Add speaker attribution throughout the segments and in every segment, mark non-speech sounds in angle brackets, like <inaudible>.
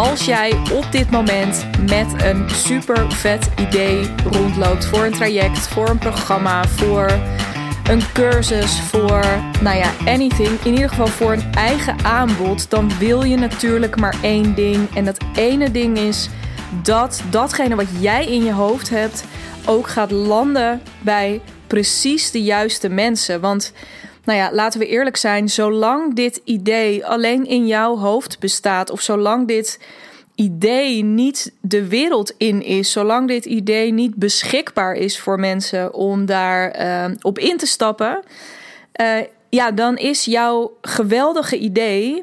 Speaker 1: als jij op dit moment met een super vet idee rondloopt voor een traject, voor een programma, voor een cursus, voor nou ja, anything, in ieder geval voor een eigen aanbod, dan wil je natuurlijk maar één ding. En dat ene ding is dat datgene wat jij in je hoofd hebt ook gaat landen bij precies de juiste mensen. Want nou ja, laten we eerlijk zijn, zolang dit idee alleen in jouw hoofd bestaat, of zolang dit idee niet de wereld in is, zolang dit idee niet beschikbaar is voor mensen om daar uh, op in te stappen, uh, ja, dan is jouw geweldige idee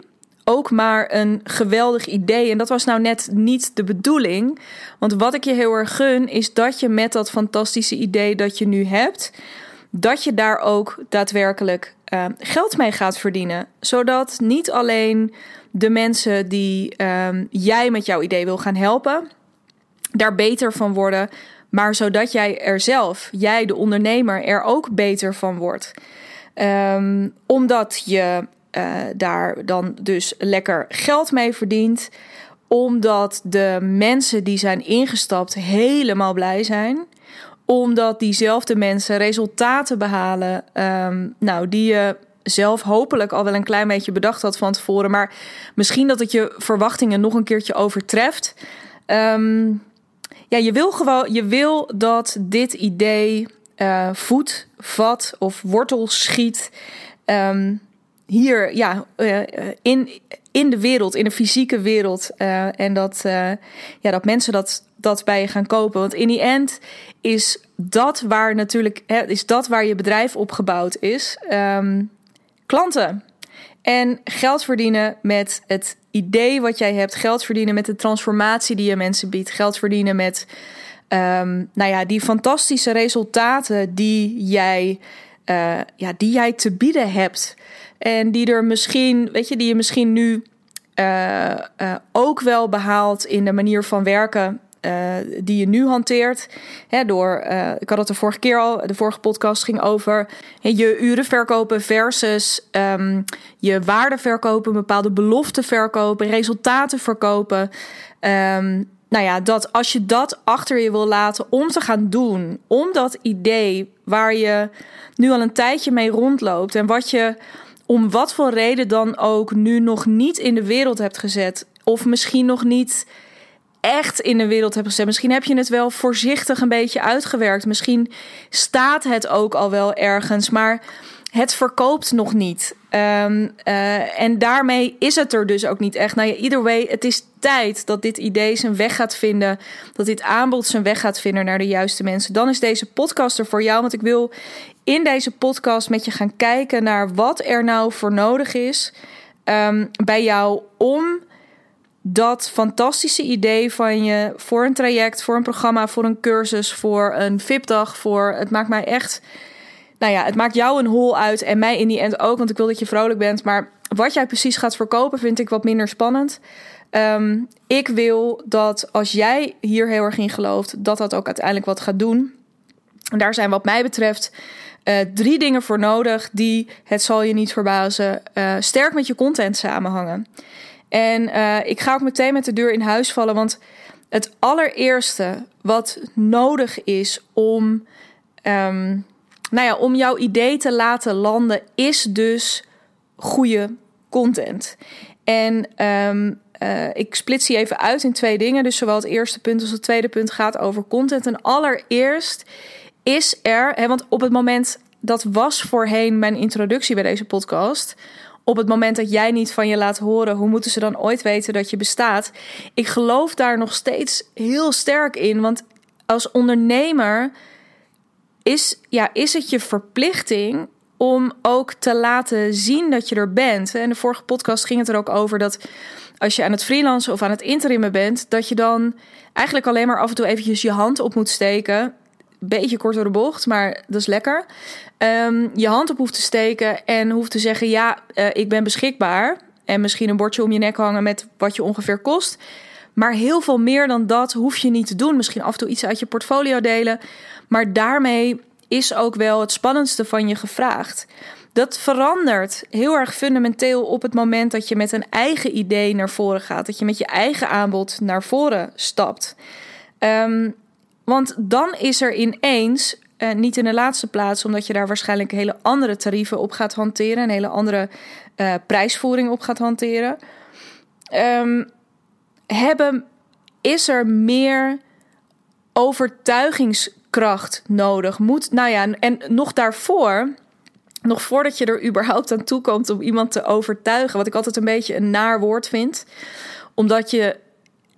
Speaker 1: ook maar een geweldig idee. En dat was nou net niet de bedoeling. Want wat ik je heel erg gun, is dat je met dat fantastische idee dat je nu hebt, dat je daar ook daadwerkelijk uh, geld mee gaat verdienen. Zodat niet alleen de mensen die uh, jij met jouw idee wil gaan helpen, daar beter van worden. Maar zodat jij er zelf, jij de ondernemer, er ook beter van wordt. Um, omdat je uh, daar dan dus lekker geld mee verdient. Omdat de mensen die zijn ingestapt helemaal blij zijn omdat diezelfde mensen resultaten behalen. Um, nou, die je zelf hopelijk al wel een klein beetje bedacht had van tevoren. Maar misschien dat het je verwachtingen nog een keertje overtreft. Um, ja, je wil gewoon, je wil dat dit idee uh, voet, vat of wortel schiet. Um, hier, ja, uh, in, in de wereld, in de fysieke wereld. Uh, en dat, ja, dat mensen dat dat bij je gaan kopen. Want in die end is dat waar natuurlijk hè, is dat waar je bedrijf opgebouwd is. Um, klanten. En geld verdienen met het idee wat jij hebt. Geld verdienen met de transformatie die je mensen biedt. Geld verdienen met um, nou ja, die fantastische resultaten die jij, uh, ja, die jij te bieden hebt. En die er misschien, weet je, die je misschien nu uh, uh, ook wel behaalt in de manier van werken uh, die je nu hanteert. Hè, door, ik had het de vorige keer al, de vorige podcast ging over je uren verkopen versus um, je waarde verkopen, bepaalde beloften verkopen, resultaten verkopen. Um, nou ja, dat als je dat achter je wil laten om te gaan doen, om dat idee waar je nu al een tijdje mee rondloopt en wat je om wat voor reden dan ook nu nog niet in de wereld hebt gezet, of misschien nog niet echt in de wereld hebt gezet. Misschien heb je het wel voorzichtig een beetje uitgewerkt. Misschien staat het ook al wel ergens, maar het verkoopt nog niet. Um, uh, en daarmee is het er dus ook niet echt. Nou either way, het is tijd dat dit idee zijn weg gaat vinden. Dat dit aanbod zijn weg gaat vinden naar de juiste mensen. Dan is deze podcast er voor jou. Want ik wil in deze podcast met je gaan kijken naar wat er nou voor nodig is um, bij jou om dat fantastische idee van je voor een traject, voor een programma, voor een cursus, voor een VIP-dag, voor het maakt mij echt. Nou ja, het maakt jou een hol uit en mij in die end ook, want ik wil dat je vrolijk bent. Maar wat jij precies gaat verkopen, vind ik wat minder spannend. Um, ik wil dat als jij hier heel erg in gelooft, dat dat ook uiteindelijk wat gaat doen. En daar zijn wat mij betreft uh, drie dingen voor nodig die, het zal je niet verbazen, uh, sterk met je content samenhangen. En uh, ik ga ook meteen met de deur in huis vallen, want het allereerste wat nodig is om, um, nou ja, om jouw idee te laten landen, is dus goede content. En um, uh, ik splits die even uit in twee dingen. Dus zowel het eerste punt als het tweede punt gaat over content. En allereerst is er, hè, want op het moment dat was voorheen mijn introductie bij deze podcast op het moment dat jij niet van je laat horen, hoe moeten ze dan ooit weten dat je bestaat? Ik geloof daar nog steeds heel sterk in, want als ondernemer is, ja, is het je verplichting om ook te laten zien dat je er bent. En de vorige podcast ging het er ook over dat als je aan het freelancen of aan het interimmen bent, dat je dan eigenlijk alleen maar af en toe eventjes je hand op moet steken beetje kort door de bocht, maar dat is lekker. Um, je hand op hoeft te steken en hoeft te zeggen: Ja, uh, ik ben beschikbaar. En misschien een bordje om je nek hangen met wat je ongeveer kost. Maar heel veel meer dan dat hoef je niet te doen. Misschien af en toe iets uit je portfolio delen. Maar daarmee is ook wel het spannendste van je gevraagd. Dat verandert heel erg fundamenteel op het moment dat je met een eigen idee naar voren gaat. Dat je met je eigen aanbod naar voren stapt. Um, want dan is er ineens, uh, niet in de laatste plaats, omdat je daar waarschijnlijk hele andere tarieven op gaat hanteren, een hele andere uh, prijsvoering op gaat hanteren. Um, hebben, is er meer overtuigingskracht nodig? Moet, nou ja, en nog daarvoor nog voordat je er überhaupt aan toe komt om iemand te overtuigen, wat ik altijd een beetje een naar woord vind, omdat je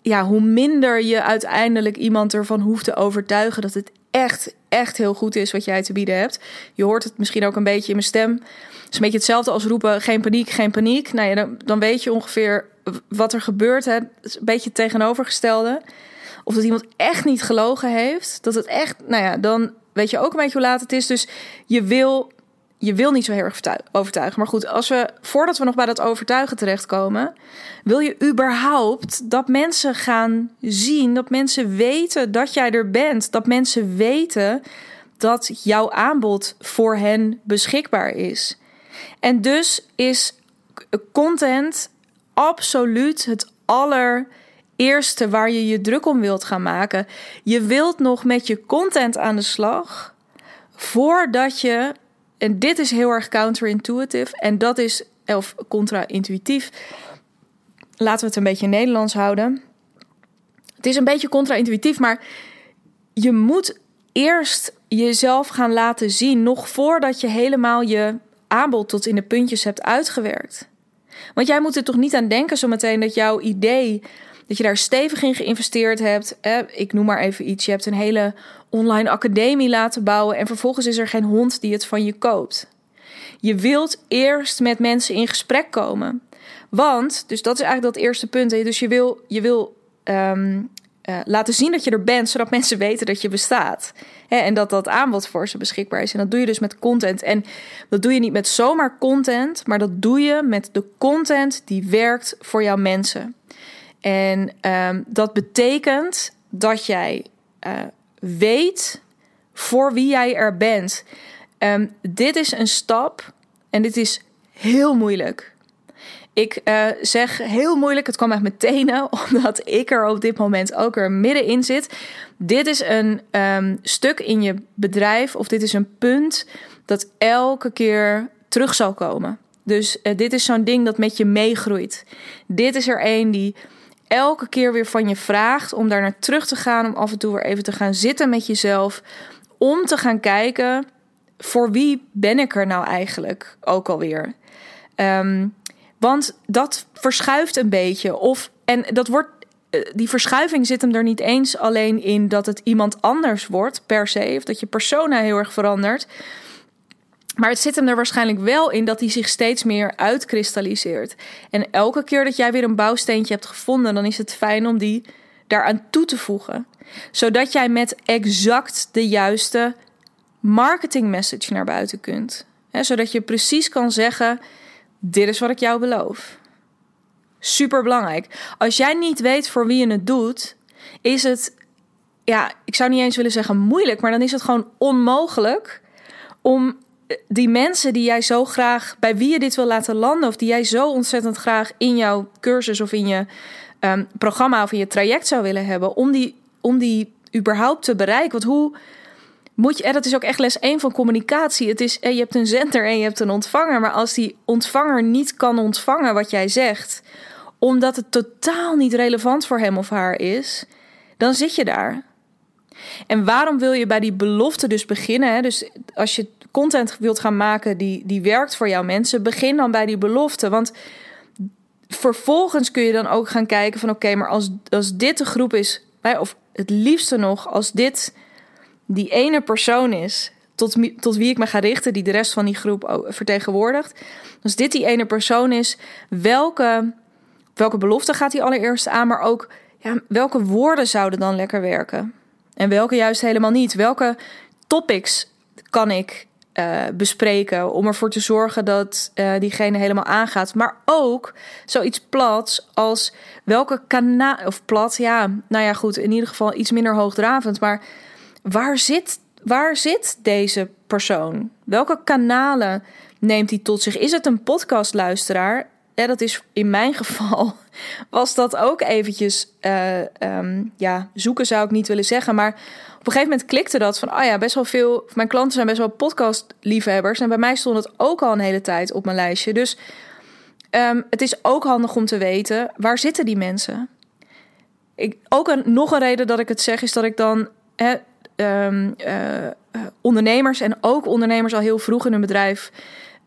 Speaker 1: ja, hoe minder je uiteindelijk iemand ervan hoeft te overtuigen dat het echt, echt heel goed is wat jij te bieden hebt. Je hoort het misschien ook een beetje in mijn stem. Het is een beetje hetzelfde als roepen: geen paniek, geen paniek. Nou ja, dan, dan weet je ongeveer wat er gebeurt. Hè. Een beetje het tegenovergestelde. Of dat iemand echt niet gelogen heeft. Dat het echt, nou ja, dan weet je ook een beetje hoe laat het is. Dus je wil je wil niet zo heel erg overtuigen. Maar goed, als we, voordat we nog bij dat overtuigen terechtkomen, wil je überhaupt dat mensen gaan zien, dat mensen weten dat jij er bent, dat mensen weten dat jouw aanbod voor hen beschikbaar is. En dus is content absoluut het allereerste waar je je druk om wilt gaan maken. Je wilt nog met je content aan de slag voordat je en dit is heel erg counterintuitive en dat is, of contra-intuïtief. Laten we het een beetje Nederlands houden. Het is een beetje contra-intuïtief, maar je moet eerst jezelf gaan laten zien, nog voordat je helemaal je aanbod tot in de puntjes hebt uitgewerkt. Want jij moet er toch niet aan denken zometeen dat jouw idee, dat je daar stevig in geïnvesteerd hebt. ik noem maar even iets. Je hebt een hele online academie laten bouwen en vervolgens is er geen hond die het van je koopt. Je wilt eerst met mensen in gesprek komen. Want, dus dat is eigenlijk dat eerste punt. Dus je wil, je wil um, uh, laten zien dat je er bent, zodat mensen weten dat je bestaat. Hè, en dat dat aanbod voor ze beschikbaar is. En dat doe je dus met content. En dat doe je niet met zomaar content, maar dat doe je met de content die werkt voor jouw mensen. En um, dat betekent dat jij uh, weet voor wie jij er bent. Um, dit is een stap en dit is heel moeilijk. Ik uh, zeg heel moeilijk, het kwam uit mijn tenen, <laughs> omdat ik er op dit moment ook er middenin zit. Dit is een um, stuk in je bedrijf of dit is een punt dat elke keer terug zal komen. Dus uh, dit is zo'n ding dat met je meegroeit. Dit is er een die elke keer weer van je vraagt om daar naar terug te gaan, om af en toe weer even te gaan zitten met jezelf, om te gaan kijken voor wie ben ik er nou eigenlijk ook alweer. Um, want dat verschuift een beetje. Of, en dat wordt, eh, die verschuiving zit hem er niet eens alleen in dat het iemand anders wordt per se, of dat je persona heel erg verandert. Maar het zit hem er waarschijnlijk wel in dat hij zich steeds meer uitkristalliseert. En elke keer dat jij weer een bouwsteentje hebt gevonden, dan is het fijn om die daaraan toe te voegen. Zodat jij met exact de juiste marketing message naar buiten kunt. zodat je precies kan zeggen: Dit is wat ik jou beloof. Super belangrijk. Als jij niet weet voor wie je het doet, is het, ja, ik zou niet eens willen zeggen moeilijk, maar dan is het gewoon onmogelijk om die mensen die jij zo graag, bij wie je dit wil laten landen, of die jij zo ontzettend graag in jouw cursus of in je um, programma of in je traject zou willen hebben, om die, om die überhaupt te bereiken. Want hoe moet je, en dat is ook echt les 1 van communicatie. Het is, je hebt een zender en je hebt een ontvanger, maar als die ontvanger niet kan ontvangen wat jij zegt, omdat het totaal niet relevant voor hem of haar is, dan zit je daar. En waarom wil je bij die belofte dus beginnen? Hè? Dus als je content wilt gaan maken die, die werkt voor jouw mensen, begin dan bij die belofte. Want vervolgens kun je dan ook gaan kijken van oké, maar als, als dit de groep is, of het liefste nog, als dit die ene persoon is tot, tot wie ik me ga richten, die de rest van die groep vertegenwoordigt. Als dit die ene persoon is, welke, welke belofte gaat hij allereerst aan, maar ook ja, welke woorden zouden dan lekker werken? En welke juist helemaal niet? Welke topics kan ik uh, bespreken om ervoor te zorgen dat uh, diegene helemaal aangaat? Maar ook zoiets plats als welke kanaal, of plat, ja, nou ja, goed, in ieder geval iets minder hoogdravend, maar waar zit, waar zit deze persoon? Welke kanalen neemt hij tot zich? Is het een podcastluisteraar? Ja, dat is in mijn geval <laughs> was dat ook eventjes uh, um, ja, zoeken zou ik niet willen zeggen, maar op een gegeven moment klikte dat van, oh ja, best wel veel, mijn klanten zijn best wel podcastliefhebbers en bij mij stond het ook al een hele tijd op mijn lijstje. Dus um, het is ook handig om te weten, waar zitten die mensen? Ik, ook een, nog een reden dat ik het zeg is dat ik dan hè, um, uh, ondernemers en ook ondernemers al heel vroeg in hun bedrijf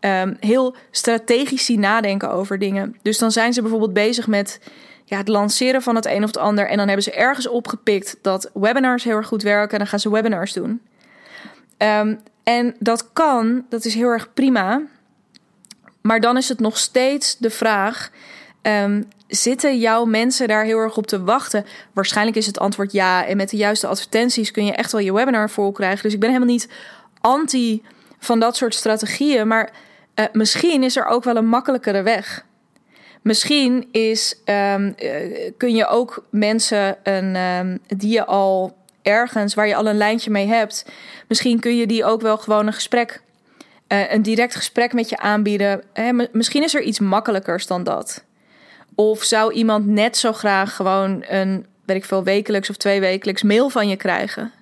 Speaker 1: um, heel strategisch zien nadenken over dingen. Dus dan zijn ze bijvoorbeeld bezig met ja, het lanceren van het een of het ander. En dan hebben ze ergens opgepikt dat webinars heel erg goed werken. En dan gaan ze webinars doen. Um, en dat kan, dat is heel erg prima. Maar dan is het nog steeds de vraag: um, zitten jouw mensen daar heel erg op te wachten? Waarschijnlijk is het antwoord ja. En met de juiste advertenties kun je echt wel je webinar vol krijgen. Dus ik ben helemaal niet anti van dat soort strategieën. Maar uh, misschien is er ook wel een makkelijkere weg. Misschien is, um, uh, kun je ook mensen een, um, die je al ergens, waar je al een lijntje mee hebt, misschien kun je die ook wel gewoon een gesprek, uh, een direct gesprek met je aanbieden. Misschien is er iets makkelijkers dan dat. Of zou iemand net zo graag gewoon een, weet ik veel, wekelijks of twee wekelijks mail van je krijgen?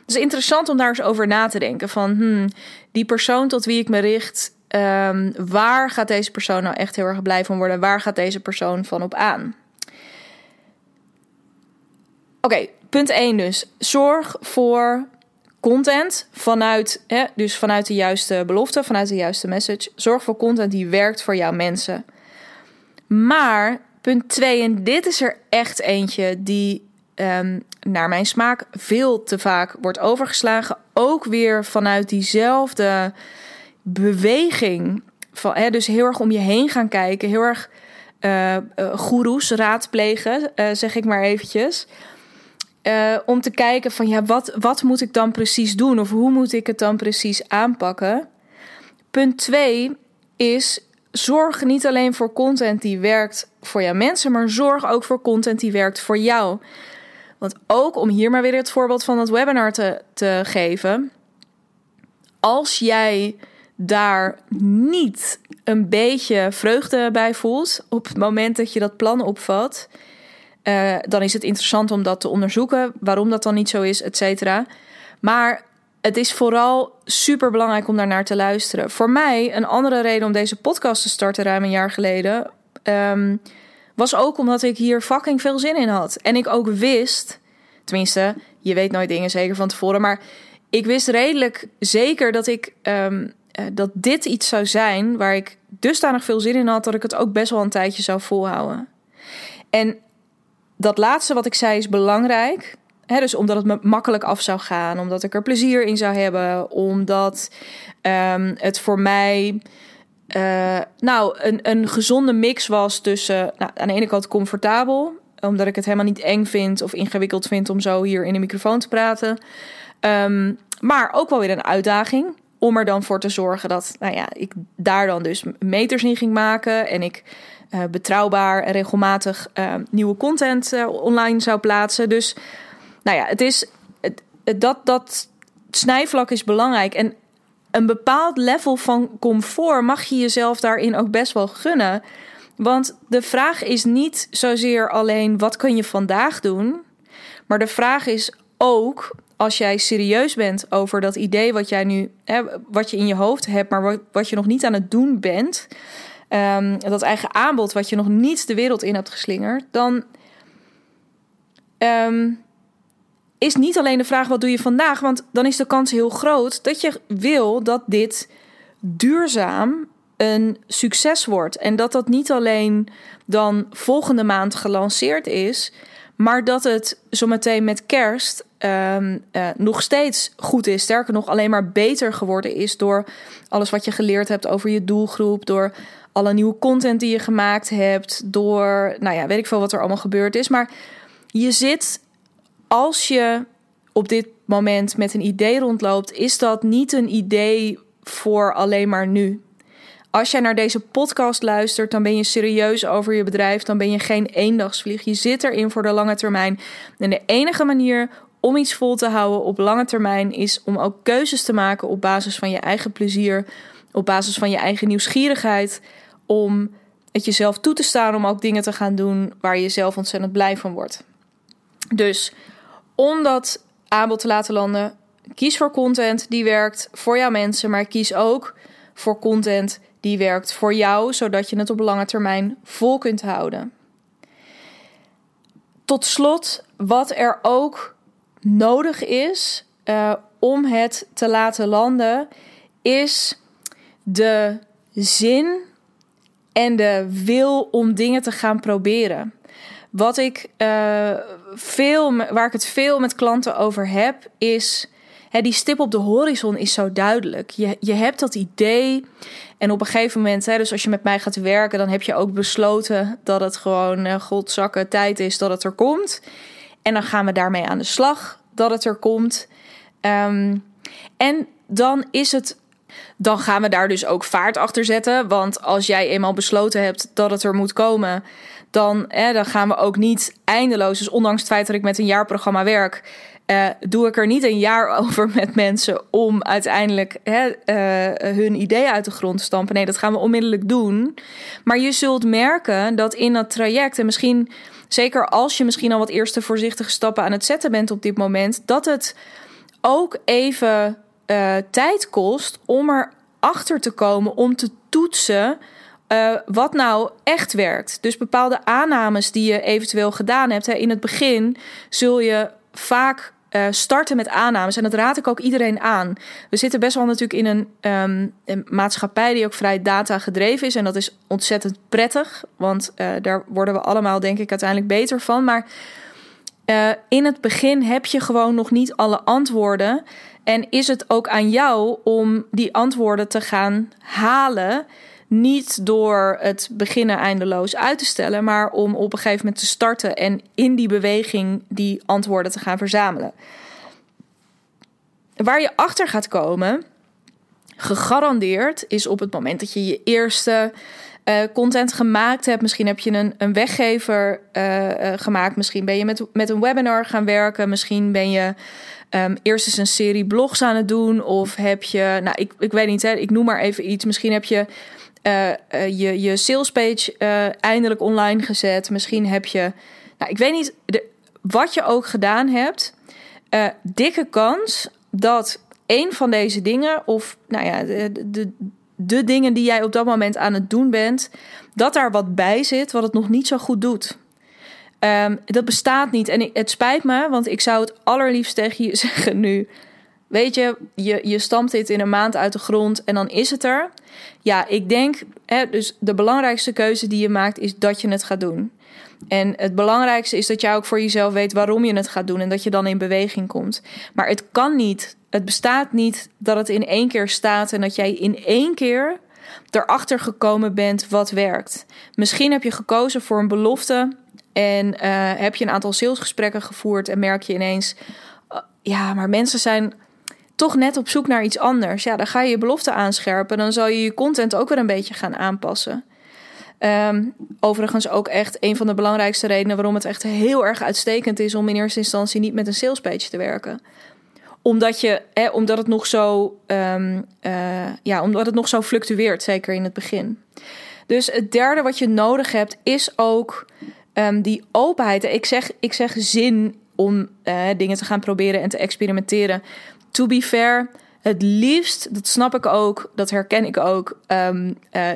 Speaker 1: Het is interessant om daar eens over na te denken. Van hmm, die persoon tot wie ik me richt, um, waar gaat deze persoon nou echt heel erg blij van worden? Waar gaat deze persoon van op aan? Oké, punt 1 dus. Zorg voor content vanuit, hè, dus vanuit de juiste belofte, vanuit de juiste message. Zorg voor content die werkt voor jouw mensen. Maar punt 2, en dit is er echt eentje die um, naar mijn smaak veel te vaak wordt overgeslagen. Ook weer vanuit diezelfde beweging. Van, hè, dus heel erg om je heen gaan kijken. Heel erg uh, goeroes raadplegen, uh, zeg ik maar eventjes. om te kijken van ja, wat, wat moet ik dan precies doen? Of hoe moet ik het dan precies aanpakken? Punt 2 is zorg niet alleen voor content die werkt voor jouw mensen, maar zorg ook voor content die werkt voor jou. Want ook om hier maar weer het voorbeeld van het webinar te, te geven. Als jij daar niet een beetje vreugde bij voelt op het moment dat je dat plan opvat, uh, dan is het interessant om dat te onderzoeken, waarom dat dan niet zo is, et cetera. Maar het is vooral super belangrijk om daar naar te luisteren. Voor mij, een andere reden om deze podcast te starten ruim een jaar geleden, um, was ook omdat ik hier fucking veel zin in had. En ik ook wist, tenminste, je weet nooit dingen zeker van tevoren, maar ik wist redelijk zeker dat ik um, uh, dat dit iets zou zijn waar ik dusdanig veel zin in had dat ik het ook best wel een tijdje zou volhouden. En dat laatste wat ik zei is belangrijk. Dus omdat het me makkelijk af zou gaan, omdat ik er plezier in zou hebben, omdat um, het voor mij uh, nou, een, een gezonde mix was tussen nou, aan de ene kant comfortabel, omdat ik het helemaal niet eng vind of ingewikkeld vind om zo hier in de microfoon te praten. Um, maar ook wel weer een uitdaging. Om er dan voor te zorgen dat nou ja, ik daar dan dus meters in ging maken. En ik uh, betrouwbaar en regelmatig uh, nieuwe content uh, online zou plaatsen. Dus nou ja, het is, dat, dat snijvlak is belangrijk. En een bepaald level van comfort mag je jezelf daarin ook best wel gunnen. Want de vraag is niet zozeer alleen wat kun je vandaag doen. Maar de vraag is ook als jij serieus bent over dat idee wat jij nu, hè, wat je in je hoofd hebt, maar wat, wat je nog niet aan het doen bent, um, dat eigen aanbod wat je nog niet de wereld in hebt geslingerd, dan um, is niet alleen de vraag wat doe je vandaag, want dan is de kans heel groot dat je wil dat dit duurzaam een succes wordt en dat dat niet alleen dan volgende maand gelanceerd is, maar dat het zometeen met kerst um, uh, nog steeds goed is. Sterker nog, alleen maar beter geworden is door alles wat je geleerd hebt over je doelgroep. Door alle nieuwe content die je gemaakt hebt. Door, nou ja, weet ik veel wat er allemaal gebeurd is. Maar je zit, als je op dit moment met een idee rondloopt, is dat niet een idee voor alleen maar nu. Als jij naar deze podcast luistert, dan ben je serieus over je bedrijf. Dan ben je geen eendagsvlieg. Je zit erin voor de lange termijn. En de enige manier om iets vol te houden op lange termijn is om ook keuzes te maken op basis van je eigen plezier, op basis van je eigen nieuwsgierigheid, om het jezelf toe te staan om ook dingen te gaan doen waar je zelf ontzettend blij van wordt. Dus om dat aanbod te laten landen, kies voor content die werkt voor jouw mensen, maar kies ook voor content die werkt voor jou, zodat je het op lange termijn vol kunt houden. Tot slot, wat er ook nodig is uh, om het te laten landen, is de zin en de wil om dingen te gaan proberen. Wat ik uh, veel, waar ik het veel met klanten over heb, is hè, die stip op de horizon is zo duidelijk. Je, je hebt dat idee. En op een gegeven moment, hè, dus als je met mij gaat werken, dan heb je ook besloten dat het gewoon uh, godzakken tijd is dat het er komt. En dan gaan we daarmee aan de slag dat het er komt. Um, en dan is het. Dan gaan we daar dus ook vaart achter zetten. Want als jij eenmaal besloten hebt dat het er moet komen, dan, dan gaan we ook niet eindeloos. Dus ondanks het feit dat ik met een jaarprogramma werk, uh, doe ik er niet een jaar <laughs> over met mensen om uiteindelijk uh, hun idee uit de grond te stampen. Nee, dat gaan we onmiddellijk doen. Maar je zult merken dat in dat traject, en misschien zeker als je misschien al wat eerste voorzichtige stappen aan het zetten bent op dit moment, dat het ook even uh, tijd kost om erachter te komen, om te toetsen. Uh, wat nou echt werkt. Dus bepaalde aannames die je eventueel gedaan hebt. Hè, in het begin zul je vaak uh, starten met aannames. En dat raad ik ook iedereen aan. We zitten best wel natuurlijk in een, een maatschappij die ook vrij data gedreven is. En dat is ontzettend prettig. Want daar worden we allemaal, denk ik, uiteindelijk beter van. Maar in het begin heb je gewoon nog niet alle antwoorden. En is het ook aan jou om die antwoorden te gaan halen. Niet door het beginnen eindeloos uit te stellen, maar om op een gegeven moment te starten en in die beweging die antwoorden te gaan verzamelen. Waar je achter gaat komen, gegarandeerd, is op het moment dat je je eerste uh, content gemaakt hebt. Misschien heb je een, een weggever uh, uh, gemaakt. Misschien ben je met, met een webinar gaan werken. Misschien ben je um, eerst eens een serie blogs aan het doen. Of heb je, nou, ik, ik weet niet, hè, ik noem maar even iets. Misschien heb je uh, uh, je, je salespage uh, eindelijk online gezet. Misschien heb je, nou, ik weet niet, de, wat je ook gedaan hebt. dikke kans dat een van deze dingen, of nou ja, de, de, de dingen die jij op dat moment aan het doen bent, dat daar wat bij zit wat het nog niet zo goed doet. Um, dat bestaat niet. En ik, het spijt me, want ik zou het allerliefst tegen je <laughs> zeggen nu. Weet je, je, je stampt dit in een maand uit de grond en dan is het er. Ja, ik denk, hè, dus de belangrijkste keuze die je maakt is dat je het gaat doen. En het belangrijkste is dat jij ook voor jezelf weet waarom je het gaat doen en dat je dan in beweging komt. Maar het kan niet, het bestaat niet dat het in één keer staat en dat jij in één keer erachter gekomen bent wat werkt. Misschien heb je gekozen voor een belofte en uh, heb je een aantal salesgesprekken gevoerd en merk je ineens, uh, ja, maar mensen zijn toch net op zoek naar iets anders. Ja, dan ga je je belofte aanscherpen. Dan zal je je content ook weer een beetje gaan aanpassen. Um, overigens ook echt een van de belangrijkste redenen waarom het echt heel erg uitstekend is om in eerste instantie niet met een salespage te werken. Omdat, je, hè, omdat, het nog zo, um, uh, ja, omdat het nog zo fluctueert, zeker in het begin. Dus het derde wat je nodig hebt is ook um, die openheid. Ik zeg, ik zeg zin om uh, dingen te gaan proberen en te experimenteren to be fair, het liefst, dat snap ik ook, dat herken ik ook, um, uh,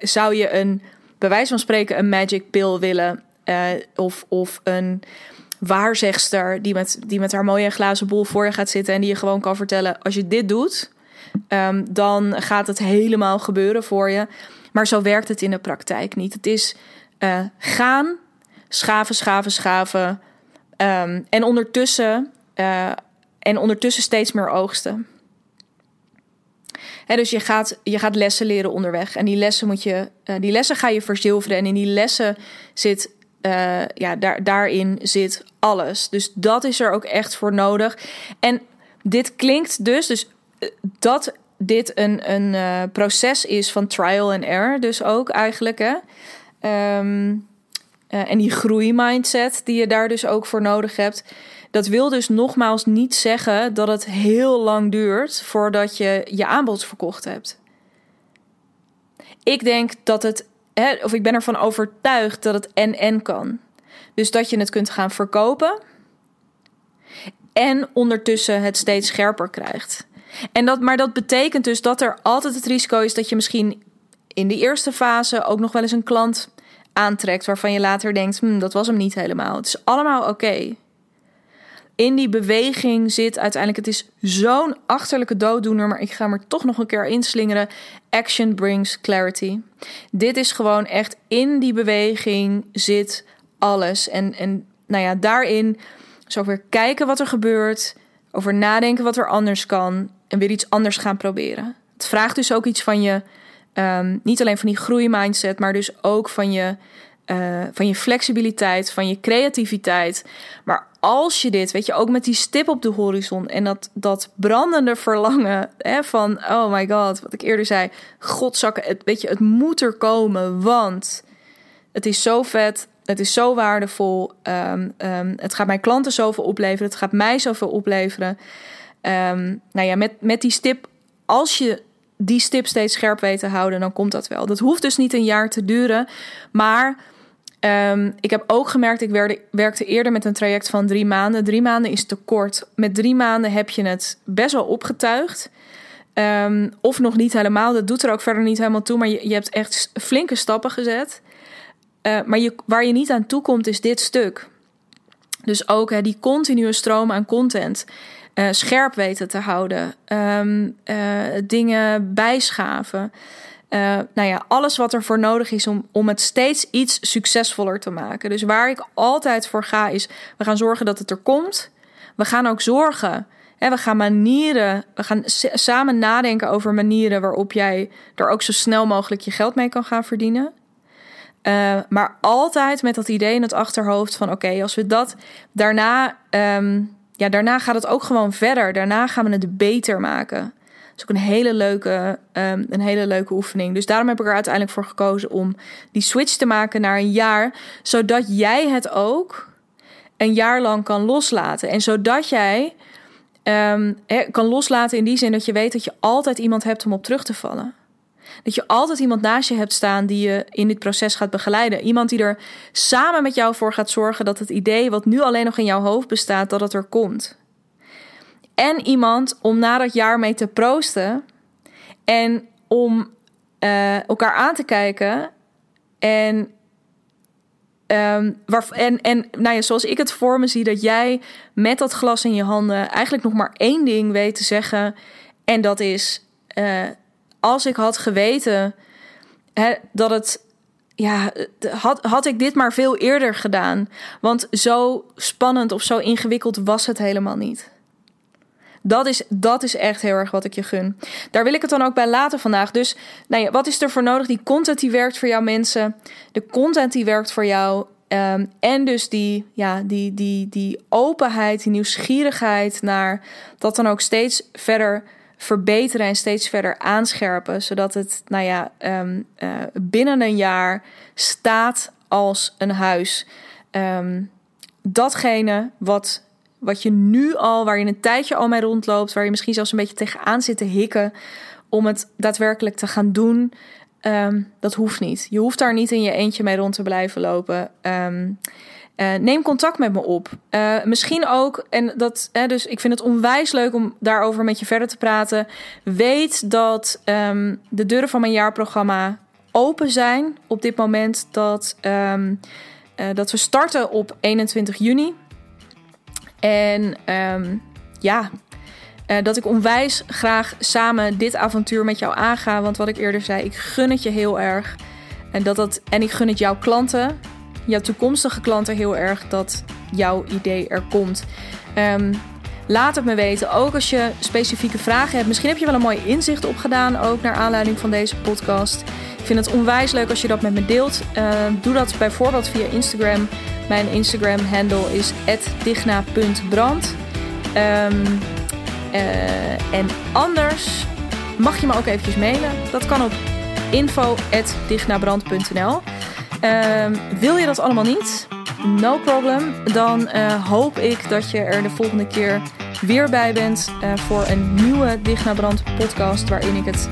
Speaker 1: zou je een, bij wijze van spreken, een magic pill willen. Uh, of, of een waarzegster die met, die met haar mooie glazen bol voor je gaat zitten en die je gewoon kan vertellen: als je dit doet, um, dan gaat het helemaal gebeuren voor je. Maar zo werkt het in de praktijk niet. Het is gaan, schaven, schaven, schaven. Um, en ondertussen uh, en ondertussen steeds meer oogsten. dus je gaat, je gaat lessen leren onderweg. En die lessen, moet je, uh, die lessen ga je verzilveren. En in die lessen zit, uh, ja, daar, daarin zit alles. Dus dat is er ook echt voor nodig. En dit klinkt dus, dus dat dit een, een proces is van trial and error. Dus ook eigenlijk. Hè? Um, en die groeimindset die je daar dus ook voor nodig hebt Dat wil dus nogmaals niet zeggen dat het heel lang duurt voordat je je aanbod verkocht hebt. Ik denk dat het, hè, of ik ben ervan overtuigd dat het en-en kan. Dus dat je het kunt gaan verkopen en ondertussen het steeds scherper krijgt. En dat, maar dat betekent dus dat er altijd het risico is dat je misschien in de eerste fase ook nog wel eens een klant aantrekt waarvan je later denkt: hm, dat was hem niet helemaal. Het is allemaal oké. In die beweging zit uiteindelijk, het is zo'n achterlijke dooddoener, maar ik ga me toch nog een keer inslingeren. Action brings clarity. Dit is gewoon echt in die beweging zit alles. En, en nou ja, daarin zo weer kijken wat er gebeurt, over nadenken wat er anders kan en weer iets anders gaan proberen. Het vraagt dus ook iets van je, um, niet alleen van die groeimindset, maar dus ook van je, uh, van je flexibiliteit, van je creativiteit. Maar als je dit, weet je, ook met die stip op de horizon en dat, dat brandende verlangen hè, van, oh my god, wat ik eerder zei, godzakken, het, weet je, het moet er komen, want het is zo vet, het is zo waardevol, um, um, het gaat mijn klanten zoveel opleveren, het gaat mij zoveel opleveren. Nou ja, met, met die stip, als je die stip steeds scherp weet te houden, dan komt dat wel. Dat hoeft dus niet een jaar te duren. Maar um, ik heb ook gemerkt, ik werkte, eerder met een traject van drie maanden. Drie maanden is te kort. Met drie maanden heb je het best wel opgetuigd. Um, of nog niet helemaal. Dat doet er ook verder niet helemaal toe. Maar je, je hebt echt flinke stappen gezet. Uh, maar waar je niet aan toe komt, is dit stuk. Dus ook hè, die continue stroom aan content uh, scherp weten te houden, um, uh, dingen bijschaven. Uh, nou ja, alles wat er voor nodig is om, om het steeds iets succesvoller te maken. Dus waar ik altijd voor ga is, we gaan zorgen dat het er komt. We gaan ook zorgen, hè, we gaan manieren, we gaan samen nadenken over manieren waarop jij er ook zo snel mogelijk je geld mee kan gaan verdienen. Uh, maar altijd met dat idee in het achterhoofd van oké, als we dat daarna um, ja, daarna gaat het ook gewoon verder. Daarna gaan we het beter maken. Dat is ook een hele leuke, um, een hele leuke oefening. Dus daarom heb ik er uiteindelijk voor gekozen om die switch te maken naar een jaar. Zodat jij het ook een jaar lang kan loslaten. En zodat jij um, kan loslaten in die zin dat je weet dat je altijd iemand hebt om op terug te vallen. Dat je altijd iemand naast je hebt staan die je in dit proces gaat begeleiden. Iemand die er samen met jou voor gaat zorgen dat het idee wat nu alleen nog in jouw hoofd bestaat, dat het er komt. En iemand om na dat jaar mee te proosten en om uh, elkaar aan te kijken en Um, waar, en, en nou ja, zoals ik het voor me zie, dat jij met dat glas in je handen eigenlijk nog maar één ding weet te zeggen. En dat is: uh, als ik had geweten hè, dat het. Ja, had, had ik dit maar veel eerder gedaan. Want zo spannend of zo ingewikkeld was het helemaal niet. Dat is, dat is echt heel erg wat ik je gun. Daar wil ik het dan ook bij laten vandaag. Dus nou ja, wat is er voor nodig? Die content die werkt voor jouw mensen. De content die werkt voor jou. Um, en dus die, ja, die, die, die openheid, die nieuwsgierigheid naar dat dan ook steeds verder verbeteren en steeds verder aanscherpen. Zodat het, nou ja, um, uh, binnen een jaar staat als een huis. Um, datgene wat, wat je nu al, waar je een tijdje al mee rondloopt, waar je misschien zelfs een beetje tegenaan zit te hikken om het daadwerkelijk te gaan doen. Um, dat hoeft niet. Je hoeft daar niet in je eentje mee rond te blijven lopen. Uh, neem contact met me op. Uh, misschien ook, en dat, hè, dus ik vind het onwijs leuk om daarover met je verder te praten. Weet dat um, de deuren van mijn jaarprogramma open zijn op dit moment. Dat, um, uh, dat we starten op 21 juni. En um, ja, dat ik onwijs graag samen dit avontuur met jou aanga. Want wat ik eerder zei, ik gun het je heel erg. En, dat dat, en ik gun het jouw klanten jouw toekomstige klanten heel erg dat jouw idee er komt. Um, laat het me weten. Ook als je specifieke vragen hebt. Misschien heb je wel een mooi inzicht opgedaan. Ook naar aanleiding van deze podcast. Ik vind het onwijs leuk als je dat met me deelt. Uh, doe dat bijvoorbeeld via Instagram. Mijn Instagram handle is digna.brand. Um, uh, en anders mag je me ook eventjes mailen. Dat kan op info.dignabrand.nl. Um, wil je dat allemaal niet? no problem. Dan uh, hoop ik dat je er de volgende keer weer bij bent uh, voor een nieuwe naar Brand podcast. Waarin ik het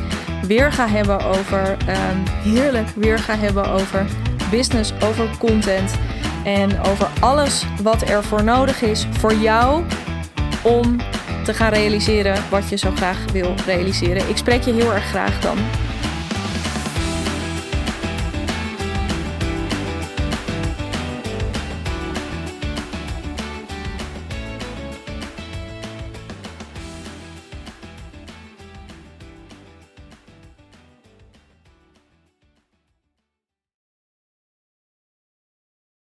Speaker 1: weer ga hebben over, um, heerlijk weer ga hebben over business, over content. En over alles wat er voor nodig is voor jou om te gaan realiseren wat je zo graag wil realiseren. Ik spreek je heel erg graag dan